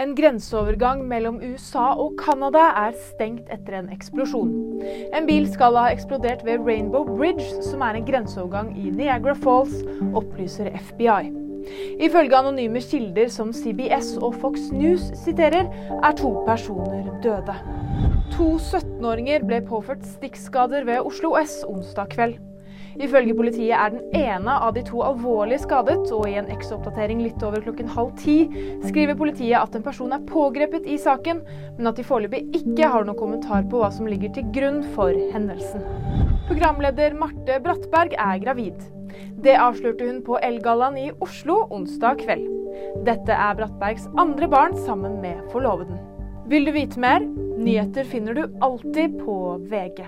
En grenseovergang mellom USA og Canada er stengt etter en eksplosjon. En bil skal ha eksplodert ved Rainbow Bridge, som er en grenseovergang i Niagara Falls, opplyser FBI. Ifølge anonyme kilder som CBS og Fox News siterer, er to personer døde. To 17-åringer ble påført stikkskader ved Oslo S onsdag kveld. Ifølge politiet er den ene av de to alvorlig skadet, og i en X-oppdatering litt over klokken halv ti skriver politiet at en person er pågrepet i saken, men at de foreløpig ikke har noen kommentar på hva som ligger til grunn for hendelsen. Programleder Marte Brattberg er gravid. Det avslørte hun på Elgallaen i Oslo onsdag kveld. Dette er Brattbergs andre barn sammen med forloveden. Vil du vite mer? Nyheter finner du alltid på VG.